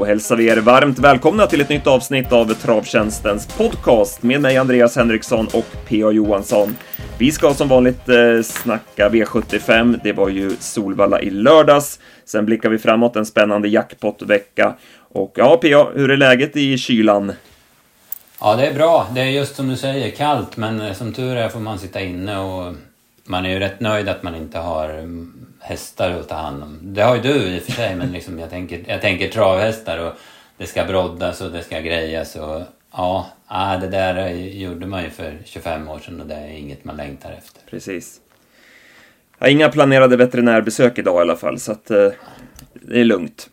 Då hälsar vi er varmt välkomna till ett nytt avsnitt av Travtjänstens podcast med mig Andreas Henriksson och P.A. Johansson. Vi ska som vanligt eh, snacka V75. Det var ju Solvalla i lördags. Sen blickar vi framåt en spännande jackpotvecka. Och ja, P.A., hur är läget i kylan? Ja, det är bra. Det är just som du säger, kallt, men eh, som tur är får man sitta inne och man är ju rätt nöjd att man inte har mm, hästar att ta hand om. Det har ju du i och för sig, men liksom jag, tänker, jag tänker travhästar och det ska broddas och det ska grejas och ja, ah, det där gjorde man ju för 25 år sedan och det är inget man längtar efter. Precis. Jag har inga planerade veterinärbesök idag i alla fall, så att eh, det är lugnt.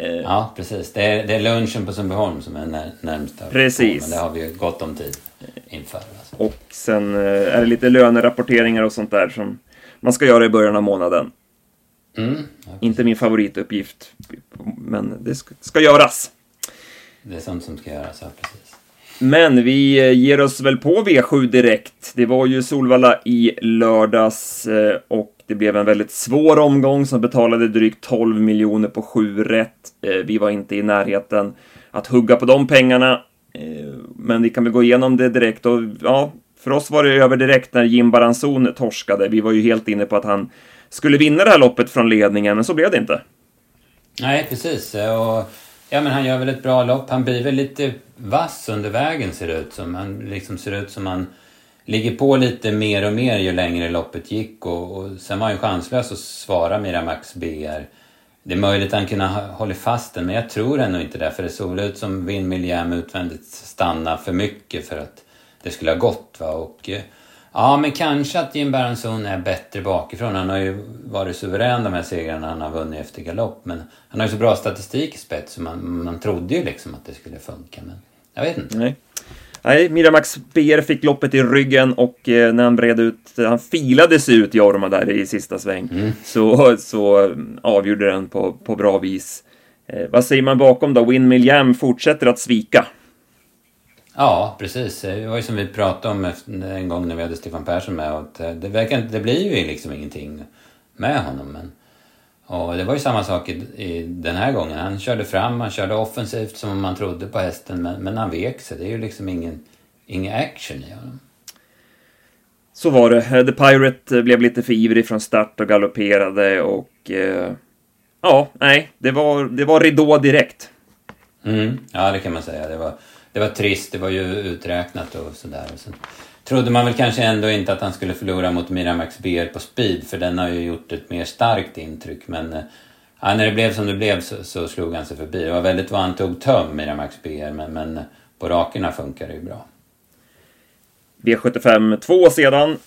Eh, ja, precis. Det är, det är lunchen på Sundbyholm som är när, närmsta. Precis. Men det har vi ju gott om tid inför. Alltså. Och sen eh, är det lite lönerapporteringar och sånt där som man ska göra i början av månaden. Mm, ja, Inte min favorituppgift, men det ska, ska göras. Det är sånt som ska göras, ja precis. Men vi eh, ger oss väl på V7 direkt. Det var ju Solvalla i lördags och det blev en väldigt svår omgång som betalade drygt 12 miljoner på sju rätt. Eh, vi var inte i närheten att hugga på de pengarna, eh, men vi kan väl gå igenom det direkt. Och, ja, för oss var det över direkt när Jim Baranzon torskade. Vi var ju helt inne på att han skulle vinna det här loppet från ledningen, men så blev det inte. Nej, precis. Och, ja, men han gör väl ett bra lopp. Han blir väl lite vass under vägen ser det ut som. Han liksom ser ut som han ligger på lite mer och mer ju längre loppet gick och, och sen var han ju chanslös att svara Miramax BR. Det är möjligt att han kunde ha hållit fast den men jag tror ändå inte det för det såg ut som Windmill Jam utvändigt stanna för mycket för att det skulle ha gått. Va? Och, eh, ja, men kanske att Jim Berenson är bättre bakifrån. Han har ju varit suverän de här segrarna han har vunnit efter galopp. Men han har ju så bra statistik i spets så man, man trodde ju liksom att det skulle funka. Men jag vet inte. Nej. Nej, Miramax BR fick loppet i ryggen och eh, när han bred ut, han filade sig ut Jorma där i sista sväng, mm. så, så avgjorde den på, på bra vis. Eh, vad säger man bakom då? Windmill Jam fortsätter att svika. Ja, precis. Det var ju som vi pratade om en gång när vi hade Stefan Persson med. Att eh, det, verkar, det blir ju liksom ingenting med honom. Men och det var ju samma sak i, i, den här gången. Han körde fram, han körde offensivt som om man trodde på hästen, men, men han vek sig. Det är ju liksom ingen, ingen action i honom. Så var det. The Pirate blev lite för ivrig från start och galopperade och... Eh, ja, nej, det var, det var ridå direkt. Mm, ja, det kan man säga. Det var, det var trist, det var ju uträknat och sådär. Och sen, trodde man väl kanske ändå inte att han skulle förlora mot Miramax BR på speed för den har ju gjort ett mer starkt intryck men eh, ja, när det blev som det blev så, så slog han sig förbi. Det var väldigt vad han tog töm Miramax BR men, men eh, på rakerna funkar det ju bra. V75 2 sedan.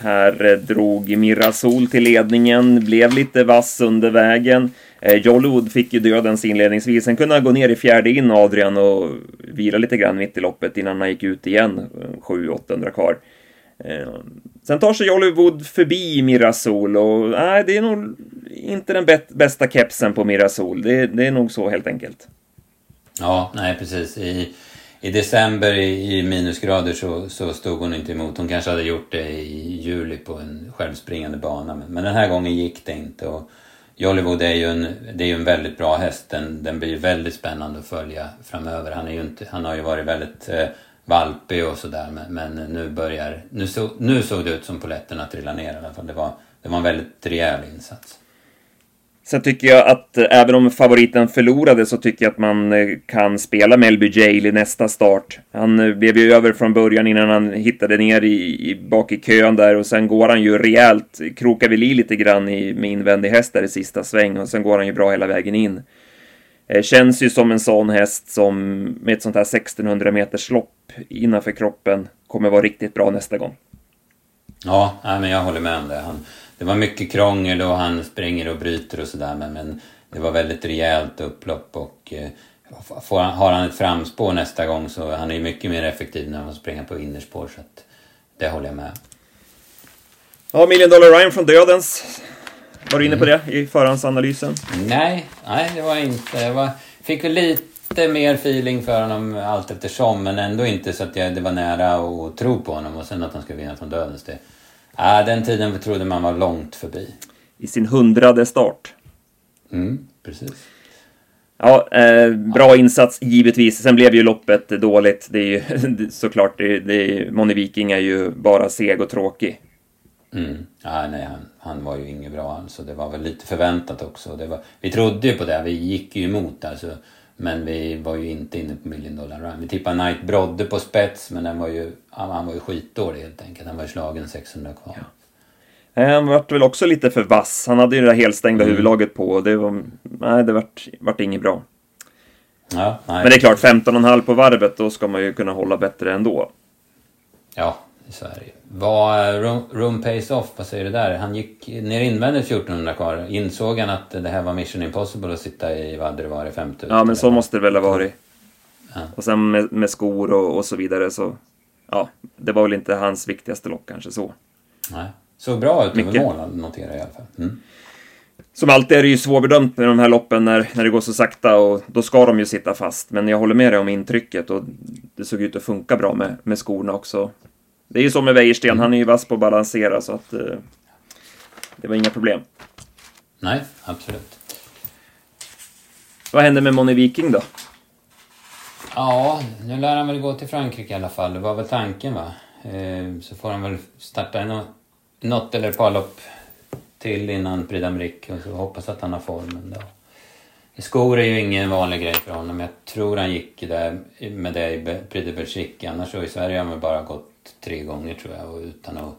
Här eh, drog Mirasol till ledningen, blev lite vass under vägen. Eh, Jollywood fick ju dödens inledningsvis, sen kunde han gå ner i fjärde in Adrian och vila lite grann mitt i loppet innan han gick ut igen, 700-800 kvar. Eh, sen tar sig Jollywood förbi Mirasol och nej, det är nog inte den bästa kepsen på Mirasol. Det, det är nog så helt enkelt. Ja, nej precis. I, i december i, i minusgrader så, så stod hon inte emot. Hon kanske hade gjort det i juli på en självspringande bana. Men, men den här gången gick det inte. Och, Jollywood är ju en, det är ju en väldigt bra häst. Den, den blir väldigt spännande att följa framöver. Han, är ju inte, han har ju varit väldigt eh, valpig och sådär men, men, nu börjar... Nu, så, nu såg det ut som poletterna trillade ner i alla fall. Det var, det var en väldigt rejäl insats. Sen tycker jag att eh, även om favoriten förlorade så tycker jag att man eh, kan spela Melby Jail i nästa start. Han eh, blev ju över från början innan han hittade ner i, i bak i kön där och sen går han ju rejält, krokar väl i lite grann i, med invändig häst där i sista sväng och sen går han ju bra hela vägen in. Känns ju som en sån häst som med ett sånt här 1600 meters lopp innanför kroppen kommer vara riktigt bra nästa gång. Ja, men jag håller med om det. Han det var mycket krångel och han springer och bryter och sådär men, men det var väldigt rejält upplopp och eh, får, har han ett framspår nästa gång så han är mycket mer effektiv när han springer på innerspår så att det håller jag med. Ja, Million Dollar Ryan från Dödens. Var du inne på det i förhandsanalysen? Nej, nej det var inte. Jag var, fick väl lite mer feeling för honom allt eftersom men ändå inte så att jag, det var nära att tro på honom och sen att han skulle vinna från Dödens. Det, Ja, den tiden trodde man var långt förbi. I sin hundrade start. Mm, precis. Ja, eh, bra insats givetvis. Sen blev ju loppet dåligt. Det är ju såklart, det, det, Moni Viking är ju bara seg och tråkig. Mm. Ja, nej, han, han var ju inget bra alls det var väl lite förväntat också. Det var, vi trodde ju på det, vi gick ju emot alltså. Men vi var ju inte inne på Million Dollar Run. Vi tippade Knight Brodde på spets men den var ju, han var ju skitdålig helt enkelt. Han var ju slagen 600 kvar. Ja. Han vart väl också lite för vass. Han hade ju det där helstängda mm. huvudlaget på och det var... Nej, det vart, vart inget bra. Ja. Men det är klart, 15,5 på varvet, då ska man ju kunna hålla bättre ändå. Ja, det ju. Vad, room, pays off, vad säger du där? Han gick ner invändigt 1400 kvar. Insåg han att det här var mission impossible att sitta i Vadrevar i 5000? Ja, men så måste det väl ha varit. Ja. Och sen med, med skor och, och, så vidare så... Ja, det var väl inte hans viktigaste lock kanske så. Nej. Så bra ut över mål, noterar i alla fall. Mm. Som alltid är det ju svårbedömt med de här loppen när, när det går så sakta och då ska de ju sitta fast. Men jag håller med dig om intrycket och det såg ut att funka bra med, med skorna också. Det är ju så med Wäjersten, mm. han är ju vass på att balansera så att eh, det var inga problem. Nej, absolut. Vad händer med Moni Viking då? Ja, nu lär han väl gå till Frankrike i alla fall. Det var väl tanken va? Eh, så får han väl starta något, något eller ett par lopp till innan Prix d'Amérique och så hoppas att han har formen då. Skor är ju ingen vanlig grej för honom. Jag tror han gick där med det i Prix de Belgique. Annars så i Sverige har man bara gått tre gånger tror jag och utan att,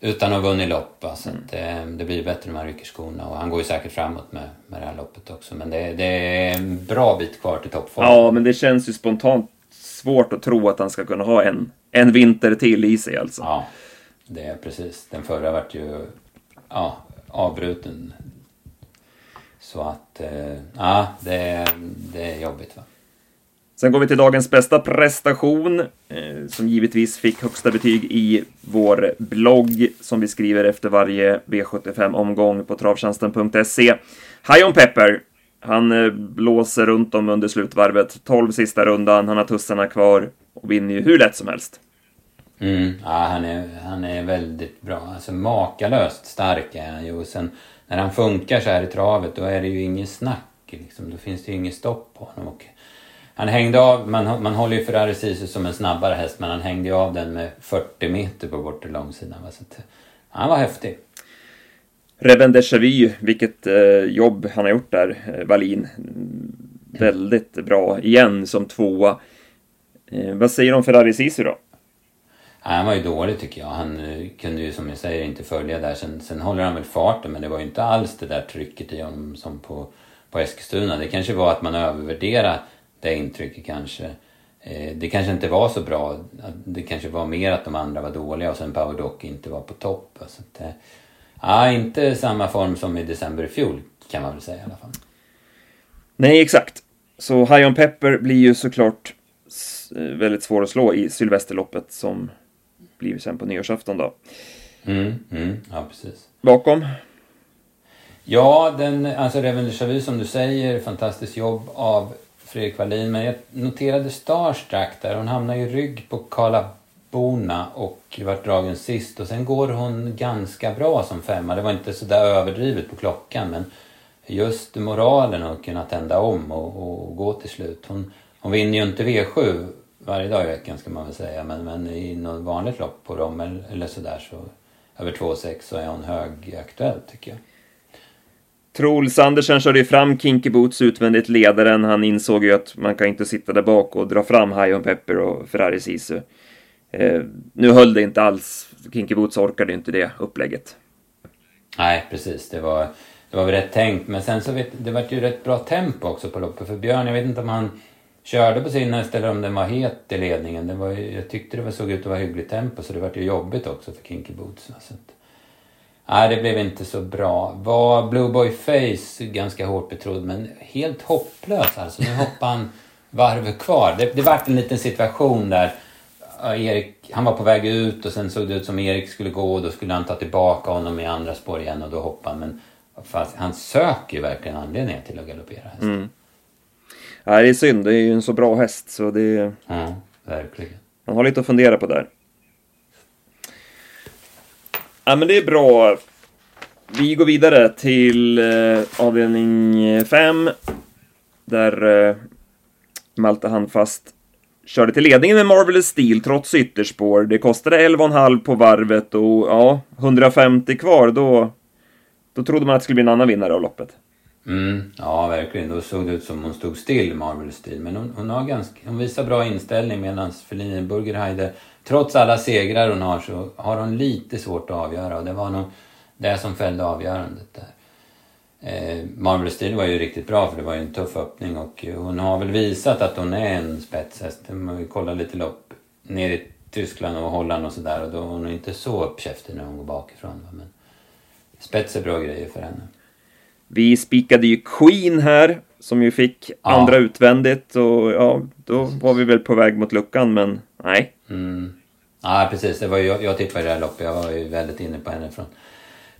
utan att ha vunnit lopp. Så mm. det, eh, det, blir bättre med ryckerskorna och han går ju säkert framåt med, med det här loppet också. Men det, det är en bra bit kvar till toppform. Ja, men det känns ju spontant svårt att tro att han ska kunna ha en, en vinter till i sig alltså. Ja, det är precis. Den förra vart ju ja, avbruten. Så att, eh, ja, det, det är jobbigt va. Sen går vi till dagens bästa prestation, eh, som givetvis fick högsta betyg i vår blogg som vi skriver efter varje V75-omgång på travtjänsten.se. Hion Pepper, han eh, blåser runt om under slutvarvet, 12 sista rundan, han har tussarna kvar och vinner ju hur lätt som helst. Mm, ja, han är, han är väldigt bra. Alltså makalöst stark är han ju. Och sen när han funkar så här i travet, då är det ju inget snack. Liksom. Då finns det ju inget stopp på honom. Och han hängde av, man, man håller ju Ferrari Sisu som en snabbare häst, men han hängde ju av den med 40 meter på bortre långsidan. Så att, han var häftig. Reven Vu, vilket eh, jobb han har gjort där, eh, Wallin. Väldigt bra igen som tvåa. Eh, vad säger du om Ferrari Sisu då? Han var ju dålig tycker jag. Han eh, kunde ju som jag säger inte följa där. Sen, sen håller han väl farten men det var ju inte alls det där trycket i honom som på, på Eskilstuna. Det kanske var att man övervärderade det intrycket kanske. Eh, det kanske inte var så bra. Det kanske var mer att de andra var dåliga och sen Doc inte var på topp. Så att, eh, ja, inte samma form som i december i fjol kan man väl säga i alla fall. Nej, exakt. Så High On Pepper blir ju såklart väldigt svår att slå i Sylvesterloppet som blir sen på nyårsafton då. Mm, mm, ja, precis. Bakom? Ja, den, alltså Reven som du säger, fantastiskt jobb av Fredrik Wallin. Men jag noterade Starstruck där. Hon hamnar ju rygg på Karla Bona och vart dragen sist. Och sen går hon ganska bra som femma. Det var inte så där överdrivet på klockan. Men just moralen att kunna tända om och, och gå till slut. Hon, hon vinner ju inte V7 varje dag i veckan ska man väl säga. Men, men i något vanligt lopp på dem eller, eller sådär så över 2,6 så är hon högaktuell tycker jag. Troels Andersen körde ju fram Kinky Boots utvändigt ledaren. Han insåg ju att man kan inte sitta där bak och dra fram High on Pepper och Ferrari Sisu. Eh, nu höll det inte alls. Kinky Boots orkade inte det upplägget. Nej, precis. Det var, det var väl rätt tänkt. Men sen så vet det var ju rätt bra tempo också på loppet. För Björn, jag vet inte om han körde på sin häst eller om den var het i ledningen. Det var, jag tyckte det såg ut att vara hyggligt tempo så det var ju jobbigt också för Kinky Boots. Så att, Nej, det blev inte så bra. Var Blue Boy Face ganska hårt betrodd, men helt hopplös alltså. Nu hoppar han varvet kvar. Det, det vart en liten situation där Erik, han var på väg ut och sen såg det ut som Erik skulle gå och då skulle han ta tillbaka honom i andra spår igen och då hoppade han. Men fast, han söker ju verkligen anledningar till att galoppera hästen. Mm. Nej, det är synd. Det är ju en så bra häst så det... Ja, verkligen. Man har lite att fundera på där. Ja, men det är bra. Vi går vidare till eh, avdelning 5. Där eh, Malte Handfast körde till ledningen med Marvelous Steel trots ytterspår. Det kostade 11,5 på varvet och ja, 150 kvar, då, då trodde man att det skulle bli en annan vinnare av loppet. Mm, ja, verkligen. Då såg det ut som hon stod still, Marvelous Steel. Men hon, hon, har ganska, hon visar bra inställning medan Feline Burgerheide, trots alla segrar hon har, så har hon lite svårt att avgöra. Och det var nog det som fällde avgörandet där. Eh, Marvel Steel var ju riktigt bra för det var ju en tuff öppning och hon har väl visat att hon är en spetshäst. Man vill kolla lite lopp ner i Tyskland och Holland och sådär och då är hon inte så uppkäftig när hon går bakifrån. Men spets är bra grejer för henne. Vi spikade ju Queen här som ju fick ja. andra utvändigt och ja, då var vi väl på väg mot luckan men nej. Mm. Ja precis, det var ju, jag, jag tippade det här loppet. Jag var ju väldigt inne på henne från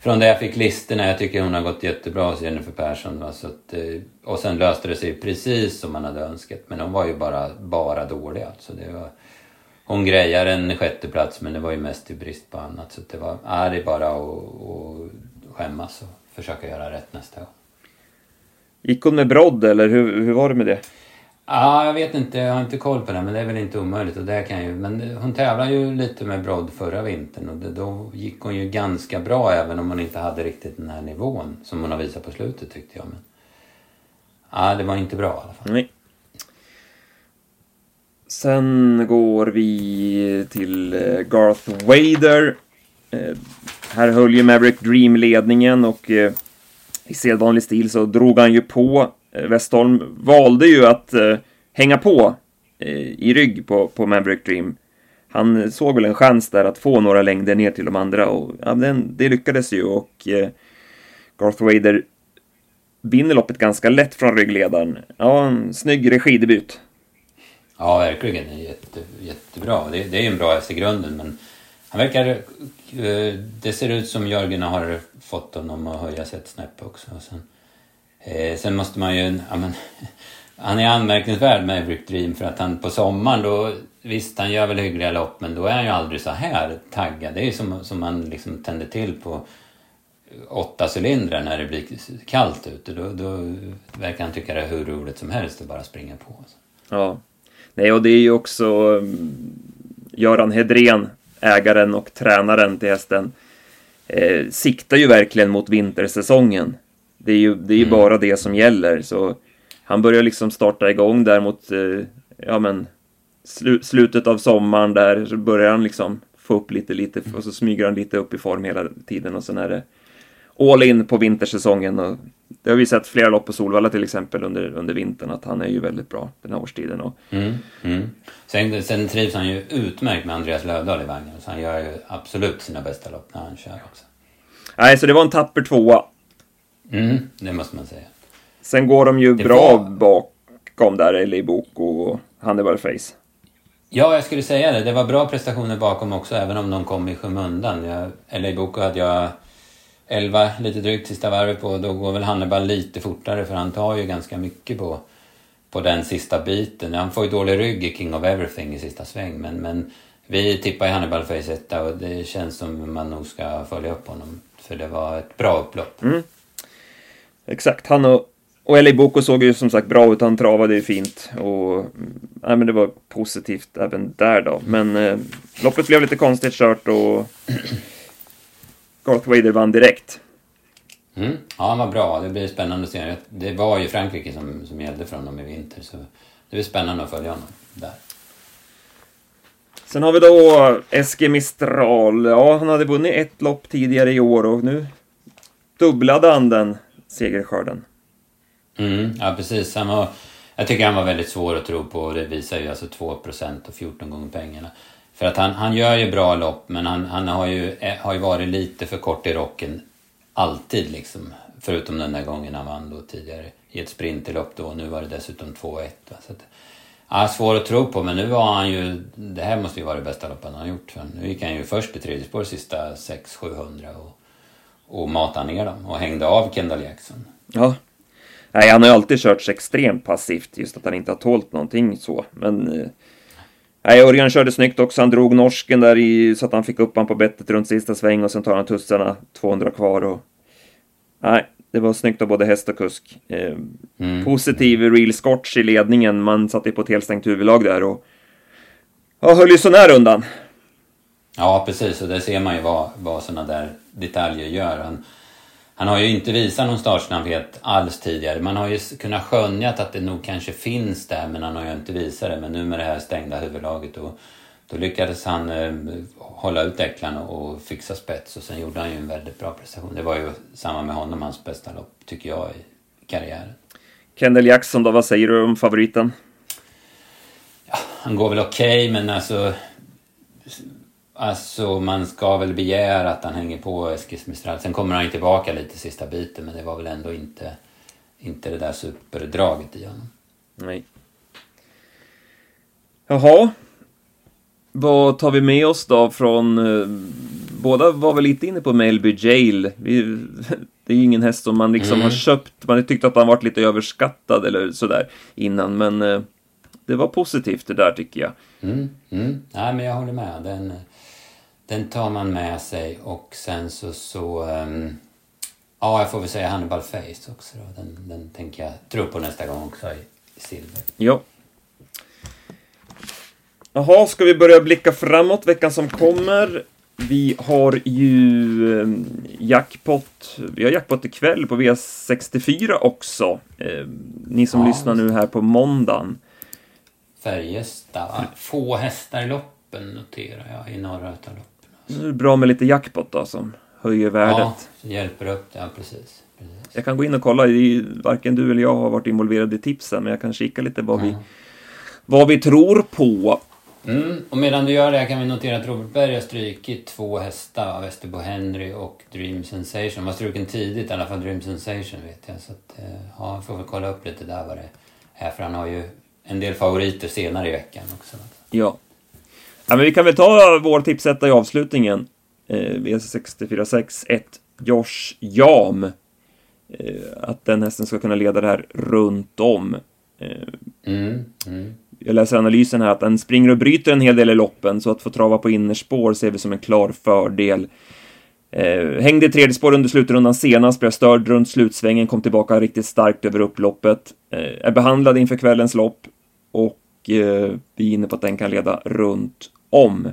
från det jag fick listorna. Jag tycker hon har gått jättebra hos Jennifer Persson. Va? Så att, eh, och sen löste det sig precis som man hade önskat. Men hon var ju bara, bara dålig alltså. Det var, hon grejar en sjätteplats men det var ju mest i brist på annat. Så det var, ja, det är bara att, att skämmas och försöka göra rätt nästa gång. Gick hon med brodd eller hur, hur var det med det? Ja, jag vet inte. Jag har inte koll på det. Men det är väl inte omöjligt. Och det kan ju, men hon tävlade ju lite med brodd förra vintern. Och det, då gick hon ju ganska bra även om hon inte hade riktigt den här nivån. Som hon har visat på slutet tyckte jag. Men, ja, det var inte bra i alla fall. Nej. Sen går vi till eh, Garth Wader. Eh, här höll ju Maverick Dream ledningen och eh, i sedvanlig stil så drog han ju på Eh, Westholm valde ju att eh, hänga på eh, i rygg på, på Maverick Dream. Han såg väl en chans där att få några längder ner till de andra och ja, den, det lyckades ju och eh, Garth Wader vinner loppet ganska lätt från ryggledaren. Ja, en snygg regidebut. Ja, verkligen. Jätte, jättebra. Det, det är ju en bra häst i grunden, men han verkar... Eh, det ser ut som Jörgen har fått honom att höja sig ett snäpp också. Och sen, Eh, sen måste man ju, ja, men, han är anmärkningsvärd med Rick Dream för att han på sommaren då, visst han gör väl hyggliga lopp men då är han ju aldrig så här taggad. Det är ju som, som man liksom tänder till på åtta cylindrar när det blir kallt ute. Då, då verkar han tycka det är hur roligt som helst att bara springa på. Ja. Nej, och det är ju också um, Göran Hedren, ägaren och tränaren till hästen, eh, siktar ju verkligen mot vintersäsongen. Det är ju, det är ju mm. bara det som gäller. Så han börjar liksom starta igång där mot, eh, ja men, slu, slutet av sommaren där så börjar han liksom få upp lite, lite mm. och så smyger han lite upp i form hela tiden och sen är det all in på vintersäsongen. Och det har vi sett flera lopp på Solvalla till exempel under, under vintern att han är ju väldigt bra den här årstiden. Och... Mm, mm. Sen, sen trivs han ju utmärkt med Andreas Lövdahl i vagnen så han gör ju absolut sina bästa lopp när han kör också. Nej, så det var en tapper tvåa Mm, det måste man säga. Sen går de ju det bra var... bakom där, Eli Boko och Hannibal Face. Ja, jag skulle säga det. Det var bra prestationer bakom också, även om de kom i skymundan. Jag, LA Boko hade jag 11 lite drygt sista varvet på. Då går väl Hannibal lite fortare för han tar ju ganska mycket på, på den sista biten. Han får ju dålig rygg i King of Everything i sista sväng. Men, men vi tippar i Hannibal Face etta och det känns som man nog ska följa upp honom. För det var ett bra upplopp. Mm. Exakt, han och, och Eli Boko såg ju som sagt bra ut, han travade ju fint och nej, men det var positivt även där då. Men eh, loppet blev lite konstigt kört och Garth Wader vann direkt. Mm. Ja, han var bra. Det blir spännande att se. Det var ju Frankrike som, som gällde för honom i vinter, så det blir spännande att följa honom där. Sen har vi då Eske Mistral. Ja, han hade vunnit ett lopp tidigare i år och nu dubblade han den segerskörden. Mm, ja, precis. Han var, jag tycker han var väldigt svår att tro på och det visar ju alltså 2 och 14 gånger pengarna. För att han, han gör ju bra lopp men han, han har, ju, eh, har ju varit lite för kort i rocken alltid liksom. Förutom den där gången han vann då tidigare i ett sprinterlopp då. Nu var det dessutom 2-1. Så att, ja, svår att tro på men nu var han ju... Det här måste ju vara det bästa loppet han har gjort. För nu gick han ju först i tredje spår sista 600-700 och och matade ner dem och hängde av Kendall Jackson. Ja. Nej, han har ju alltid kört så extremt passivt, just att han inte har tålt någonting så. Men... Eh, nej, Örjan körde snyggt också. Han drog norsken där i, så att han fick upp han på bettet runt sista sväng och sen tar han tussarna 200 kvar och... Nej, Det var snyggt av både häst och kusk. Eh, mm. Positiv real scotch i ledningen. Man satte på ett helstängt huvudlag där och ja, höll ju sånär undan. Ja, precis. Och där ser man ju vad, vad sådana där detaljer gör. Han, han har ju inte visat någon startsnabbhet alls tidigare. Man har ju kunnat skönjat att det nog kanske finns där, men han har ju inte visat det. Men nu med det här stängda huvudlaget då, då lyckades han eh, hålla ut däcklarna och fixa spets och sen gjorde han ju en väldigt bra prestation. Det var ju samma med honom, hans bästa lopp, tycker jag, i karriären. Kendall Jackson då, vad säger du om favoriten? Ja, han går väl okej, okay, men alltså Alltså man ska väl begära att han hänger på Eskils Mistral. Sen kommer han ju tillbaka lite sista biten men det var väl ändå inte, inte det där superdraget i honom. Nej. Jaha. Vad tar vi med oss då från... Eh, båda var väl lite inne på Melby Jail. Vi, det är ju ingen häst som man liksom mm. har köpt. Man har tyckt att han varit lite överskattad eller sådär innan men eh, det var positivt det där tycker jag. Mm, mm. Nej, men jag håller med. Den, den tar man med sig och sen så... så um, ja, jag får väl säga Hannibal Face också. Då. Den, den tänker jag tro på nästa gång också i, silver. Ja. Jaha, ska vi börja blicka framåt veckan som kommer? Vi har ju eh, jackpot. Vi har jackpot ikväll på V64 också. Eh, ni som ja, lyssnar nu här på måndagen. Färjestad. Få hästar i loppen noterar jag i norra utav loppen. Nu är det bra med lite jackpot då som höjer värdet. Ja, som hjälper upp det. Ja, precis. precis. Jag kan gå in och kolla. Varken du eller jag har varit involverade i tipsen, men jag kan kika lite vad, mm. vi, vad vi tror på. Mm. Och medan du gör det kan vi notera att Robert Berg har strykit två hästar av Österbo Henry och Dream Sensation. Han var struken tidigt, i alla fall Dream Sensation vet jag. Så att, eh, ja, får väl kolla upp lite där vad det är. För han har ju en del favoriter senare i veckan också. Ja. Ja, men vi kan väl ta vår tipsetta i avslutningen. Eh, V646 1 Josh Jam. Eh, att den hästen ska kunna leda det här runt om. Eh, mm, mm. Jag läser analysen här att den springer och bryter en hel del i loppen, så att få trava på innerspår ser vi som en klar fördel. Eh, hängde i tredje spår under slutrundan senast, blev störd runt slutsvängen, kom tillbaka riktigt starkt över upploppet. Eh, är behandlad inför kvällens lopp och eh, vi är inne på att den kan leda runt om.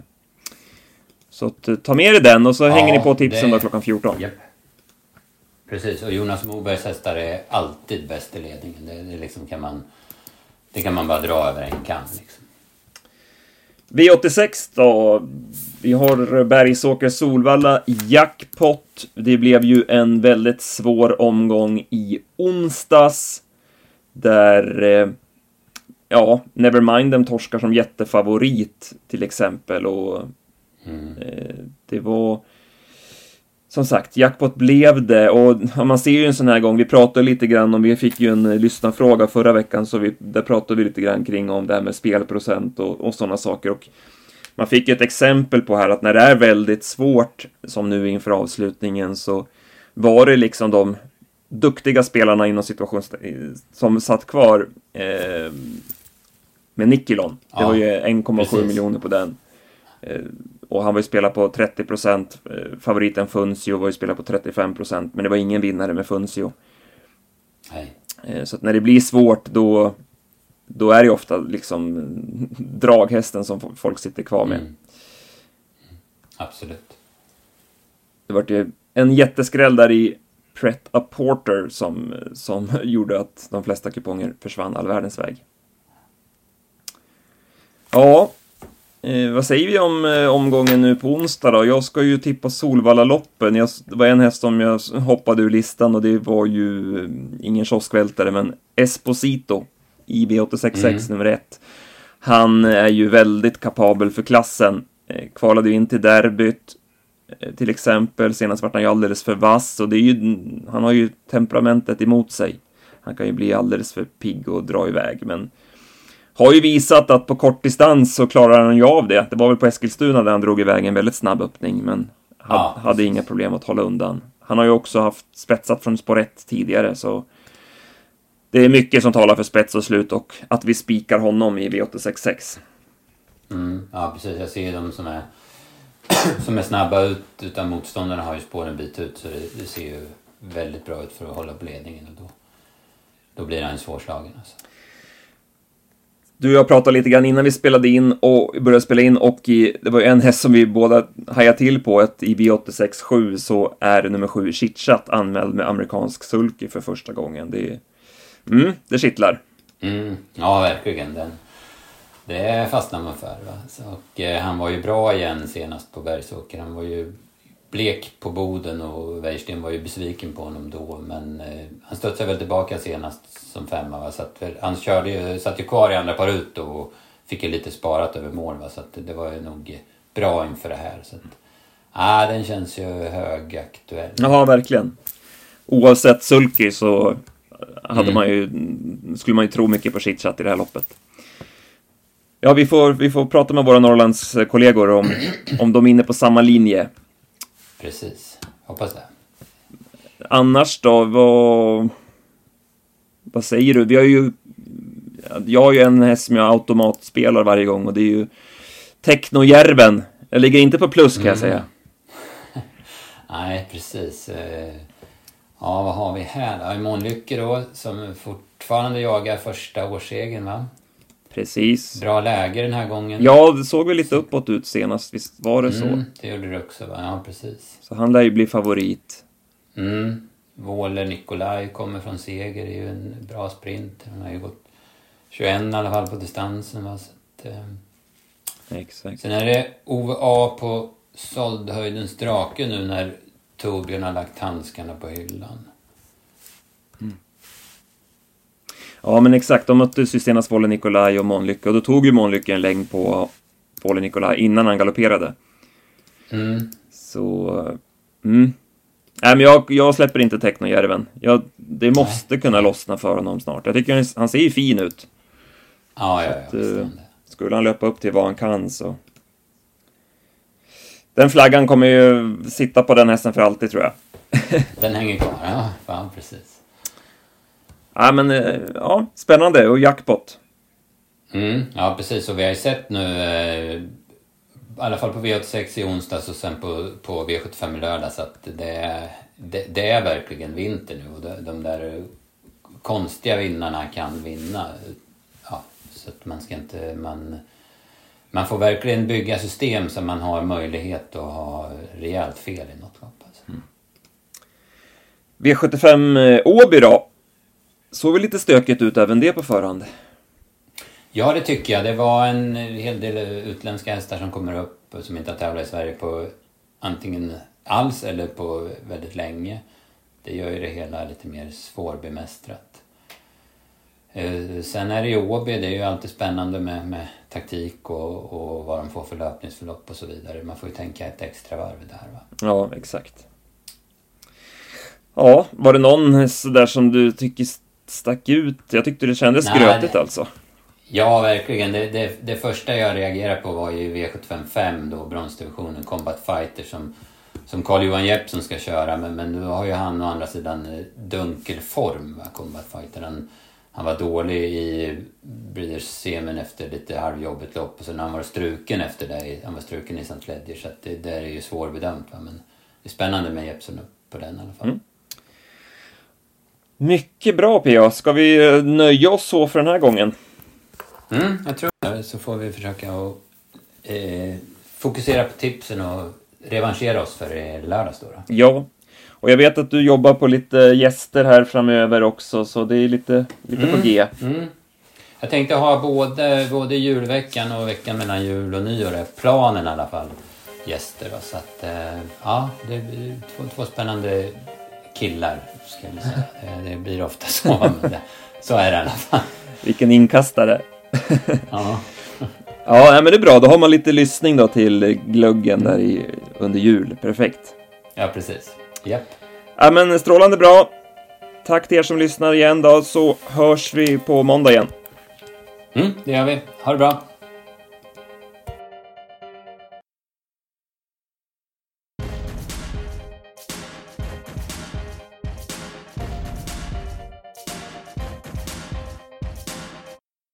Så att, eh, ta med er den och så ja, hänger ni på tipsen det... då klockan 14. Yep. Precis, och Jonas Mobergs hästar är alltid bäst i ledningen. Det, det, liksom kan man, det kan man bara dra över en kam. Liksom. V86 då. Vi har Bergsåker Solvalla Jackpot. Det blev ju en väldigt svår omgång i onsdags. Där eh, ja, Nevermind dem torskar som jättefavorit till exempel och mm. eh, det var som sagt, jackpot blev det och man ser ju en sån här gång, vi pratade lite grann om, vi fick ju en lyssnarfråga förra veckan så vi, där pratade vi lite grann kring om det här med spelprocent och, och sådana saker och man fick ju ett exempel på här att när det är väldigt svårt, som nu inför avslutningen, så var det liksom de duktiga spelarna inom situation som satt kvar eh, med Nikilon. Det ja, var ju 1,7 miljoner på den. Eh, och han var ju spelat på 30 procent. Eh, favoriten Funzio var ju spelat på 35 procent, men det var ingen vinnare med Funzio. Nej. Eh, så att när det blir svårt, då, då är det ofta liksom draghästen som folk sitter kvar med. Mm. Absolut. Det var ju en jätteskräll där i Pret a Porter som, som gjorde att de flesta kuponger försvann all världens väg. Ja, eh, vad säger vi om eh, omgången nu på onsdag då? Jag ska ju tippa Solvalla-loppen. Jag, det var en häst som jag hoppade ur listan och det var ju eh, ingen kioskvältare, men Esposito i V866 mm. nummer ett. Han är ju väldigt kapabel för klassen. Eh, kvalade ju in till derbyt eh, till exempel. Senast vart han ju alldeles för vass och det är ju, han har ju temperamentet emot sig. Han kan ju bli alldeles för pigg och dra iväg, men har ju visat att på kort distans så klarar han ju av det. Det var väl på Eskilstuna där han drog iväg en väldigt snabb öppning, men ja, hade inga problem att hålla undan. Han har ju också haft spetsat från spår 1 tidigare, så det är mycket som talar för spets och slut och att vi spikar honom i V866. Mm, ja, precis. Jag ser de som är, som är snabba ut, utan motståndarna har ju spåren bit ut, så det, det ser ju väldigt bra ut för att hålla på ledningen och då, då blir han svårslagen. Alltså. Du och jag pratade lite grann innan vi spelade in och började spela in och i, det var en häst som vi båda hajade till på, att i V867 så är nummer 7 Chitchat anmäld med amerikansk sulky för första gången. Det, mm, det kittlar. Mm, ja, verkligen. Den, det fastnar man för. Va? Så, och eh, han var ju bra igen senast på Bergsåker. Han var ju blek på Boden och Weirsten var ju besviken på honom då. Men eh, han studsade väl tillbaka senast som femma. Va? Så att, han körde ju, satt ju kvar i andra par ut och fick ju lite sparat över mål. Va? Så att det var ju nog bra inför det här. Så att, ah, den känns ju högaktuell. Ja, verkligen. Oavsett sulky så hade mm. man ju, skulle man ju tro mycket på chitchat i det här loppet. Ja, vi får, vi får prata med våra Norrlandskollegor om, om de är inne på samma linje. Precis, hoppas det. Annars då, vad, vad säger du? Vi har ju, jag har ju en häst som jag automatspelar varje gång och det är ju Technojärven. Jag ligger inte på plus kan mm. jag säga. Nej, precis. Eh, ja, vad har vi här då? Månlycke då, som fortfarande jagar första årssegern va? Precis. Bra läge den här gången. Ja, det såg väl lite uppåt ut senast, visst var det så? Mm, det gjorde det också, va? Ja, precis. Så han lär ju bli favorit. Mm. Våler Nikolaj kommer från seger, det är ju en bra sprint. Han har ju gått 21 i alla fall på distansen. Va? Så att, eh... Exakt. Sen är det Ove A på såldhöjdens drake nu när Torbjörn har lagt handskarna på hyllan. Ja, men exakt. De möttes ju senast Volle Nikolaj och Månlycke och då tog ju Månlycke en längd på Volle Nikolaj innan han galopperade. Mm. Så... Mm. Nej, men jag, jag släpper inte Technojärven. Jag, det måste kunna lossna för honom snart. Jag tycker han, han ser ju fin ut. Ja, ja, ja. Att, skulle han löpa upp till vad han kan så... Den flaggan kommer ju sitta på den hästen för alltid, tror jag. den hänger kvar, ja. Fan, precis. Ja, men eh, ja, spännande och jackpot. Mm, ja, precis. Och vi har ju sett nu, eh, i alla fall på V86 i onsdags och sen på, på V75 i lördags, att det, det, det är verkligen vinter nu och de, de där konstiga vinnarna kan vinna. Ja, så att man ska inte... Man, man får verkligen bygga system så man har möjlighet att ha rejält fel i något lopp. Alltså. Mm. V75 eh, Åby då? Såg väl lite stökigt ut även det på förhand? Ja, det tycker jag. Det var en hel del utländska hästar som kommer upp som inte har tävlat i Sverige på antingen alls eller på väldigt länge. Det gör ju det hela lite mer svårbemästrat. Eh, sen är det ju Åby, det är ju alltid spännande med, med taktik och, och vad de får för löpningsförlopp och så vidare. Man får ju tänka ett extra varv där va. Ja, exakt. Ja, var det någon sådär som du tycker stack ut? Jag tyckte det kändes Nej, grötigt alltså. Ja, verkligen. Det, det, det, första jag reagerade på var ju V755 då, bronsdivisionen, Combat Fighter som, som Carl-Johan Jeppsson ska köra. Men, men nu har ju han å andra sidan eh, dunkel form, va, Combat Fighter. Han, han var dålig i Breeders Semen efter lite halvjobbigt lopp och sen han var struken efter det. Han var struken i St. Ledger så det där är ju svårbedömt. Va? Men det är spännande med Jeppsson på den i alla fall. Mm. Mycket bra PA. Ska vi eh, nöja oss så för den här gången? Mm, jag tror det. Så får vi försöka att eh, fokusera på tipsen och revanschera oss för lördags då, då. Ja. Och jag vet att du jobbar på lite gäster här framöver också, så det är lite, lite mm, på G. Mm. Jag tänkte ha både, både julveckan och veckan mellan jul och nyår, är planen i alla fall, gäster. Då. Så att, eh, ja, det blir två, två spännande killar, ska vi säga. Eh, det blir ofta så, men det, så är det i alla fall. Vilken inkastare. ja. Ja, men det är bra. Då har man lite lyssning då till glöggen där i, under jul. Perfekt. Ja, precis. Japp. Ja, men strålande bra. Tack till er som lyssnar igen då, så hörs vi på måndag igen. Mm, det gör vi. Ha det bra.